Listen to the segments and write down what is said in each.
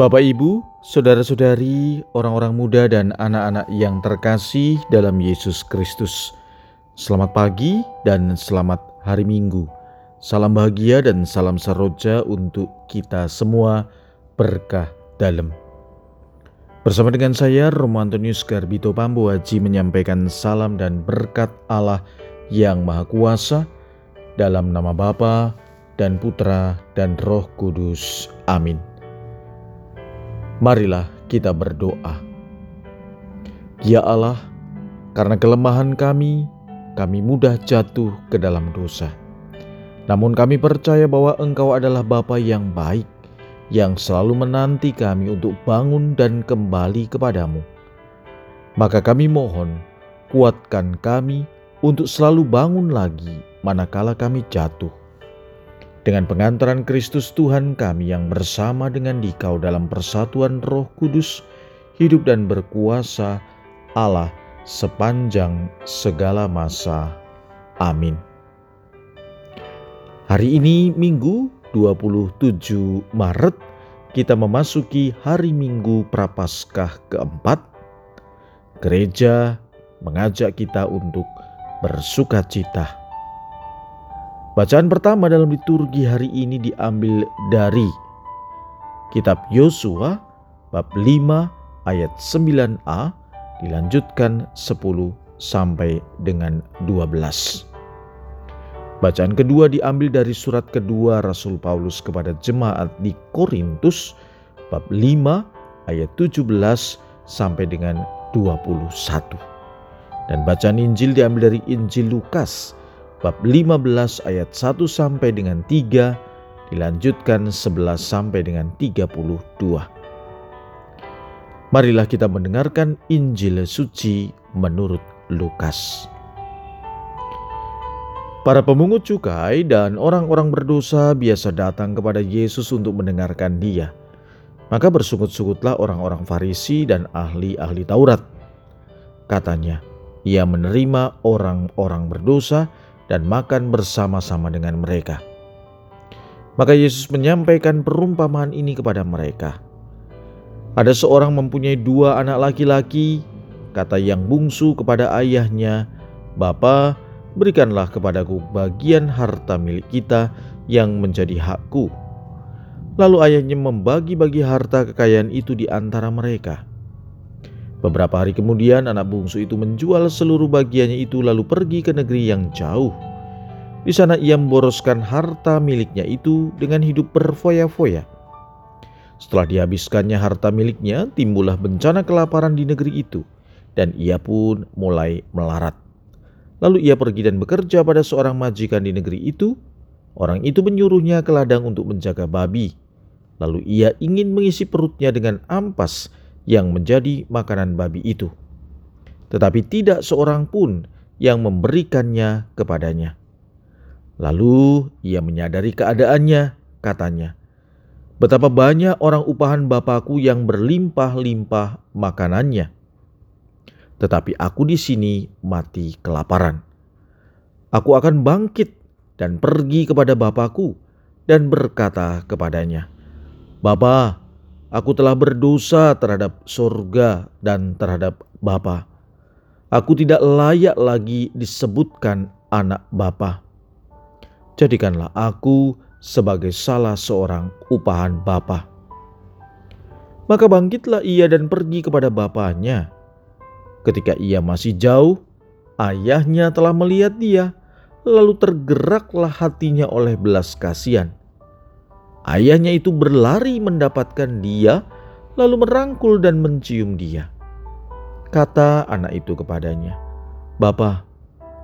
Bapak, Ibu, saudara-saudari, orang-orang muda, dan anak-anak yang terkasih dalam Yesus Kristus, selamat pagi dan selamat hari Minggu. Salam bahagia dan salam saroja untuk kita semua, berkah dalam. Bersama dengan saya, Romo Antonius Garbito Pambu Haji menyampaikan salam dan berkat Allah yang Maha Kuasa dalam nama Bapa dan Putra dan Roh Kudus. Amin. Marilah kita berdoa. Ya Allah, karena kelemahan kami, kami mudah jatuh ke dalam dosa. Namun kami percaya bahwa Engkau adalah Bapa yang baik, yang selalu menanti kami untuk bangun dan kembali kepadamu. Maka kami mohon, kuatkan kami untuk selalu bangun lagi manakala kami jatuh dengan pengantaran Kristus Tuhan kami yang bersama dengan dikau dalam persatuan roh kudus, hidup dan berkuasa Allah sepanjang segala masa. Amin. Hari ini Minggu 27 Maret kita memasuki hari Minggu Prapaskah keempat. Gereja mengajak kita untuk bersuka cita Bacaan pertama dalam liturgi hari ini diambil dari Kitab Yosua bab 5 ayat 9a dilanjutkan 10 sampai dengan 12. Bacaan kedua diambil dari surat kedua Rasul Paulus kepada jemaat di Korintus bab 5 ayat 17 sampai dengan 21. Dan bacaan Injil diambil dari Injil Lukas bab 15 ayat 1 sampai dengan 3 dilanjutkan 11 sampai dengan 32. Marilah kita mendengarkan Injil suci menurut Lukas. Para pemungut cukai dan orang-orang berdosa biasa datang kepada Yesus untuk mendengarkan Dia. Maka bersungut-sungutlah orang-orang Farisi dan ahli-ahli Taurat. Katanya, ia menerima orang-orang berdosa dan makan bersama-sama dengan mereka. Maka Yesus menyampaikan perumpamaan ini kepada mereka. Ada seorang mempunyai dua anak laki-laki, kata yang bungsu kepada ayahnya, Bapa, berikanlah kepadaku bagian harta milik kita yang menjadi hakku. Lalu ayahnya membagi-bagi harta kekayaan itu di antara mereka. Beberapa hari kemudian anak bungsu itu menjual seluruh bagiannya itu lalu pergi ke negeri yang jauh. Di sana ia memboroskan harta miliknya itu dengan hidup berfoya-foya. Setelah dihabiskannya harta miliknya, timbullah bencana kelaparan di negeri itu, dan ia pun mulai melarat. Lalu ia pergi dan bekerja pada seorang majikan di negeri itu. Orang itu menyuruhnya ke ladang untuk menjaga babi. Lalu ia ingin mengisi perutnya dengan ampas yang menjadi makanan babi itu. Tetapi tidak seorang pun yang memberikannya kepadanya. Lalu ia menyadari keadaannya, katanya, Betapa banyak orang upahan Bapakku yang berlimpah-limpah makanannya. Tetapi aku di sini mati kelaparan. Aku akan bangkit dan pergi kepada Bapakku dan berkata kepadanya, Bapa, Aku telah berdosa terhadap surga dan terhadap Bapa. Aku tidak layak lagi disebutkan anak Bapa. Jadikanlah aku sebagai salah seorang upahan Bapa. Maka bangkitlah ia dan pergi kepada bapaknya. Ketika ia masih jauh, ayahnya telah melihat dia, lalu tergeraklah hatinya oleh belas kasihan Ayahnya itu berlari mendapatkan dia, lalu merangkul dan mencium dia. Kata anak itu kepadanya, "Bapa,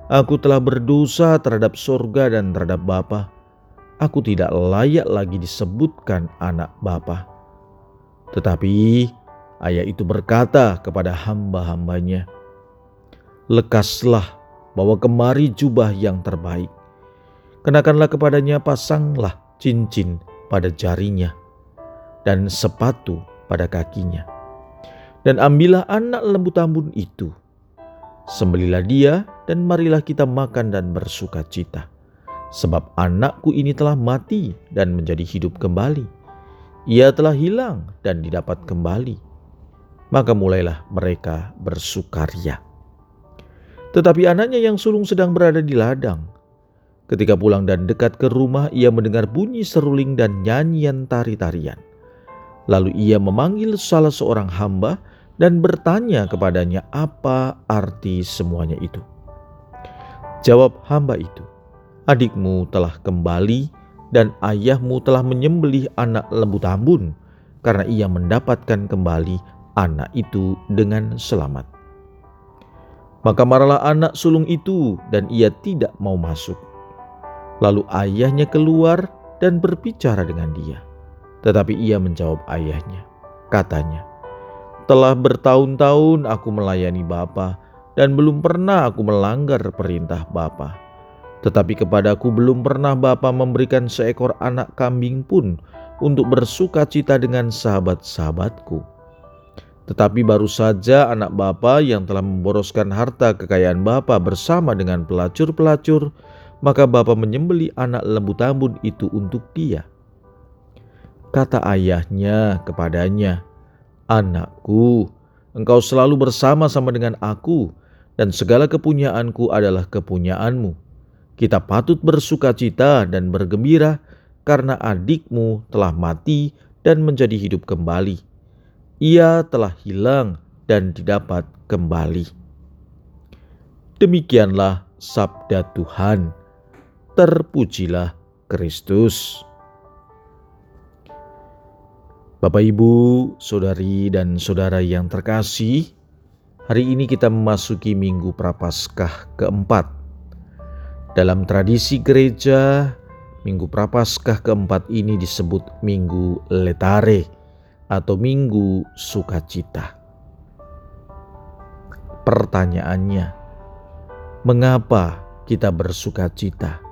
aku telah berdosa terhadap sorga dan terhadap Bapa. Aku tidak layak lagi disebutkan anak Bapa." Tetapi ayah itu berkata kepada hamba-hambanya, "Lekaslah bawa kemari jubah yang terbaik. Kenakanlah kepadanya pasanglah cincin pada jarinya dan sepatu pada kakinya. Dan ambillah anak lembu tambun itu, sembelilah dia dan marilah kita makan dan bersuka cita. Sebab anakku ini telah mati dan menjadi hidup kembali. ia telah hilang dan didapat kembali. Maka mulailah mereka bersukaria. Tetapi anaknya yang sulung sedang berada di ladang. Ketika pulang dan dekat ke rumah, ia mendengar bunyi seruling dan nyanyian tari-tarian. Lalu ia memanggil salah seorang hamba dan bertanya kepadanya apa arti semuanya itu. Jawab hamba itu, "Adikmu telah kembali dan ayahmu telah menyembelih anak lembu tambun karena ia mendapatkan kembali anak itu dengan selamat. Maka marahlah anak sulung itu dan ia tidak mau masuk. Lalu ayahnya keluar dan berbicara dengan dia. Tetapi ia menjawab ayahnya, katanya, Telah bertahun-tahun aku melayani Bapa dan belum pernah aku melanggar perintah Bapa tetapi kepadaku belum pernah Bapa memberikan seekor anak kambing pun untuk bersuka cita dengan sahabat-sahabatku. Tetapi baru saja anak Bapa yang telah memboroskan harta kekayaan Bapa bersama dengan pelacur-pelacur, maka Bapa menyembeli anak lembu tambun itu untuk dia. Kata ayahnya kepadanya, Anakku, engkau selalu bersama-sama dengan aku, dan segala kepunyaanku adalah kepunyaanmu kita patut bersuka cita dan bergembira karena adikmu telah mati dan menjadi hidup kembali. Ia telah hilang dan didapat kembali. Demikianlah sabda Tuhan. Terpujilah Kristus. Bapak, Ibu, saudari, dan saudara yang terkasih, hari ini kita memasuki Minggu Prapaskah keempat. Dalam tradisi gereja, Minggu Prapaskah keempat ini disebut Minggu Letare atau Minggu Sukacita. Pertanyaannya, mengapa kita bersukacita?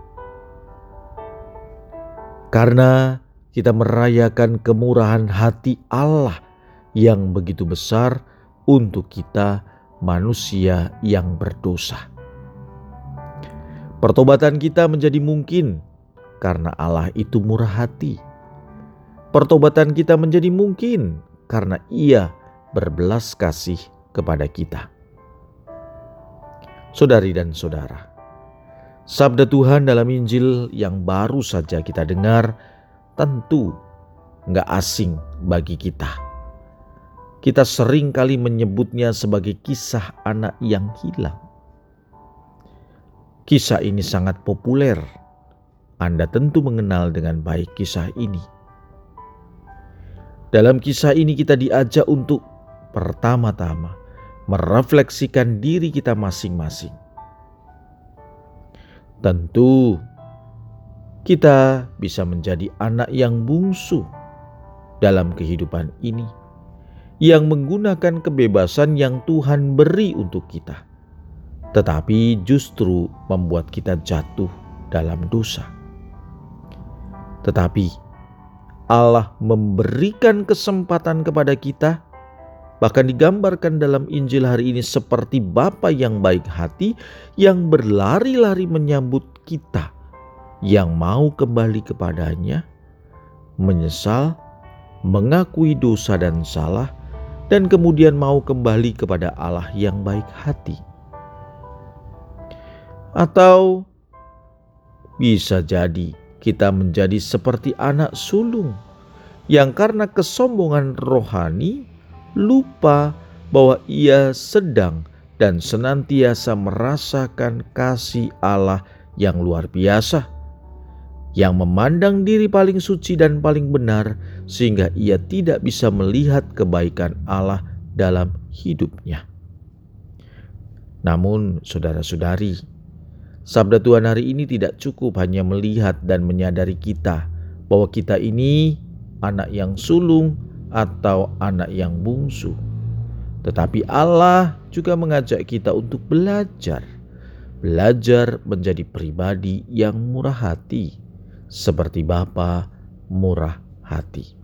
Karena kita merayakan kemurahan hati Allah yang begitu besar untuk kita manusia yang berdosa. Pertobatan kita menjadi mungkin karena Allah itu murah hati. Pertobatan kita menjadi mungkin karena Ia berbelas kasih kepada kita. Saudari dan saudara, sabda Tuhan dalam Injil yang baru saja kita dengar tentu nggak asing bagi kita. Kita sering kali menyebutnya sebagai kisah anak yang hilang. Kisah ini sangat populer. Anda tentu mengenal dengan baik kisah ini. Dalam kisah ini kita diajak untuk pertama-tama merefleksikan diri kita masing-masing. Tentu kita bisa menjadi anak yang bungsu dalam kehidupan ini yang menggunakan kebebasan yang Tuhan beri untuk kita tetapi justru membuat kita jatuh dalam dosa. Tetapi Allah memberikan kesempatan kepada kita, bahkan digambarkan dalam Injil hari ini seperti Bapa yang baik hati yang berlari-lari menyambut kita yang mau kembali kepadanya, menyesal, mengakui dosa dan salah, dan kemudian mau kembali kepada Allah yang baik hati. Atau bisa jadi kita menjadi seperti anak sulung yang karena kesombongan rohani lupa bahwa ia sedang dan senantiasa merasakan kasih Allah yang luar biasa, yang memandang diri paling suci dan paling benar, sehingga ia tidak bisa melihat kebaikan Allah dalam hidupnya. Namun, saudara-saudari, Sabda Tuhan hari ini tidak cukup hanya melihat dan menyadari kita bahwa kita ini anak yang sulung atau anak yang bungsu. Tetapi Allah juga mengajak kita untuk belajar. Belajar menjadi pribadi yang murah hati seperti Bapa murah hati.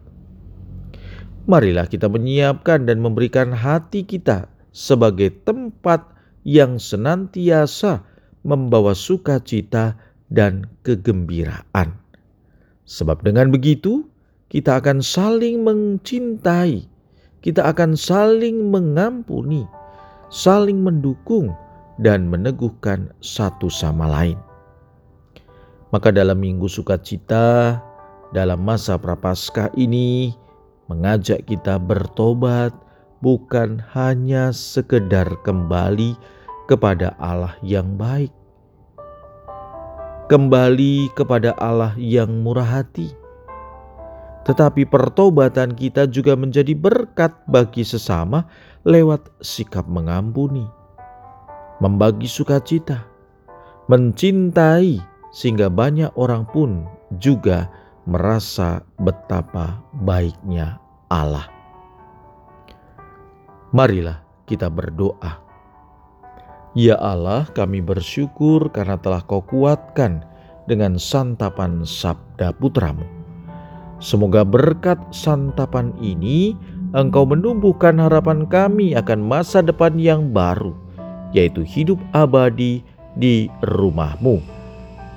Marilah kita menyiapkan dan memberikan hati kita sebagai tempat yang senantiasa membawa sukacita dan kegembiraan. Sebab dengan begitu, kita akan saling mencintai, kita akan saling mengampuni, saling mendukung, dan meneguhkan satu sama lain. Maka dalam minggu sukacita, dalam masa prapaskah ini, mengajak kita bertobat bukan hanya sekedar kembali kepada Allah yang baik, kembali kepada Allah yang murah hati, tetapi pertobatan kita juga menjadi berkat bagi sesama lewat sikap mengampuni, membagi sukacita, mencintai, sehingga banyak orang pun juga merasa betapa baiknya Allah. Marilah kita berdoa. Ya Allah, kami bersyukur karena telah Kau kuatkan dengan santapan sabda putramu Semoga berkat santapan ini engkau menumbuhkan harapan kami akan masa depan yang baru, yaitu hidup abadi di rumahmu.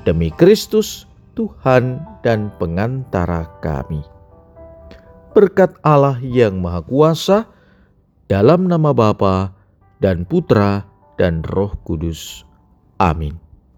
Demi Kristus, Tuhan dan pengantara kami. Berkat Allah yang Maha Kuasa, dalam nama Bapa dan Putra dan Roh Kudus. Amin.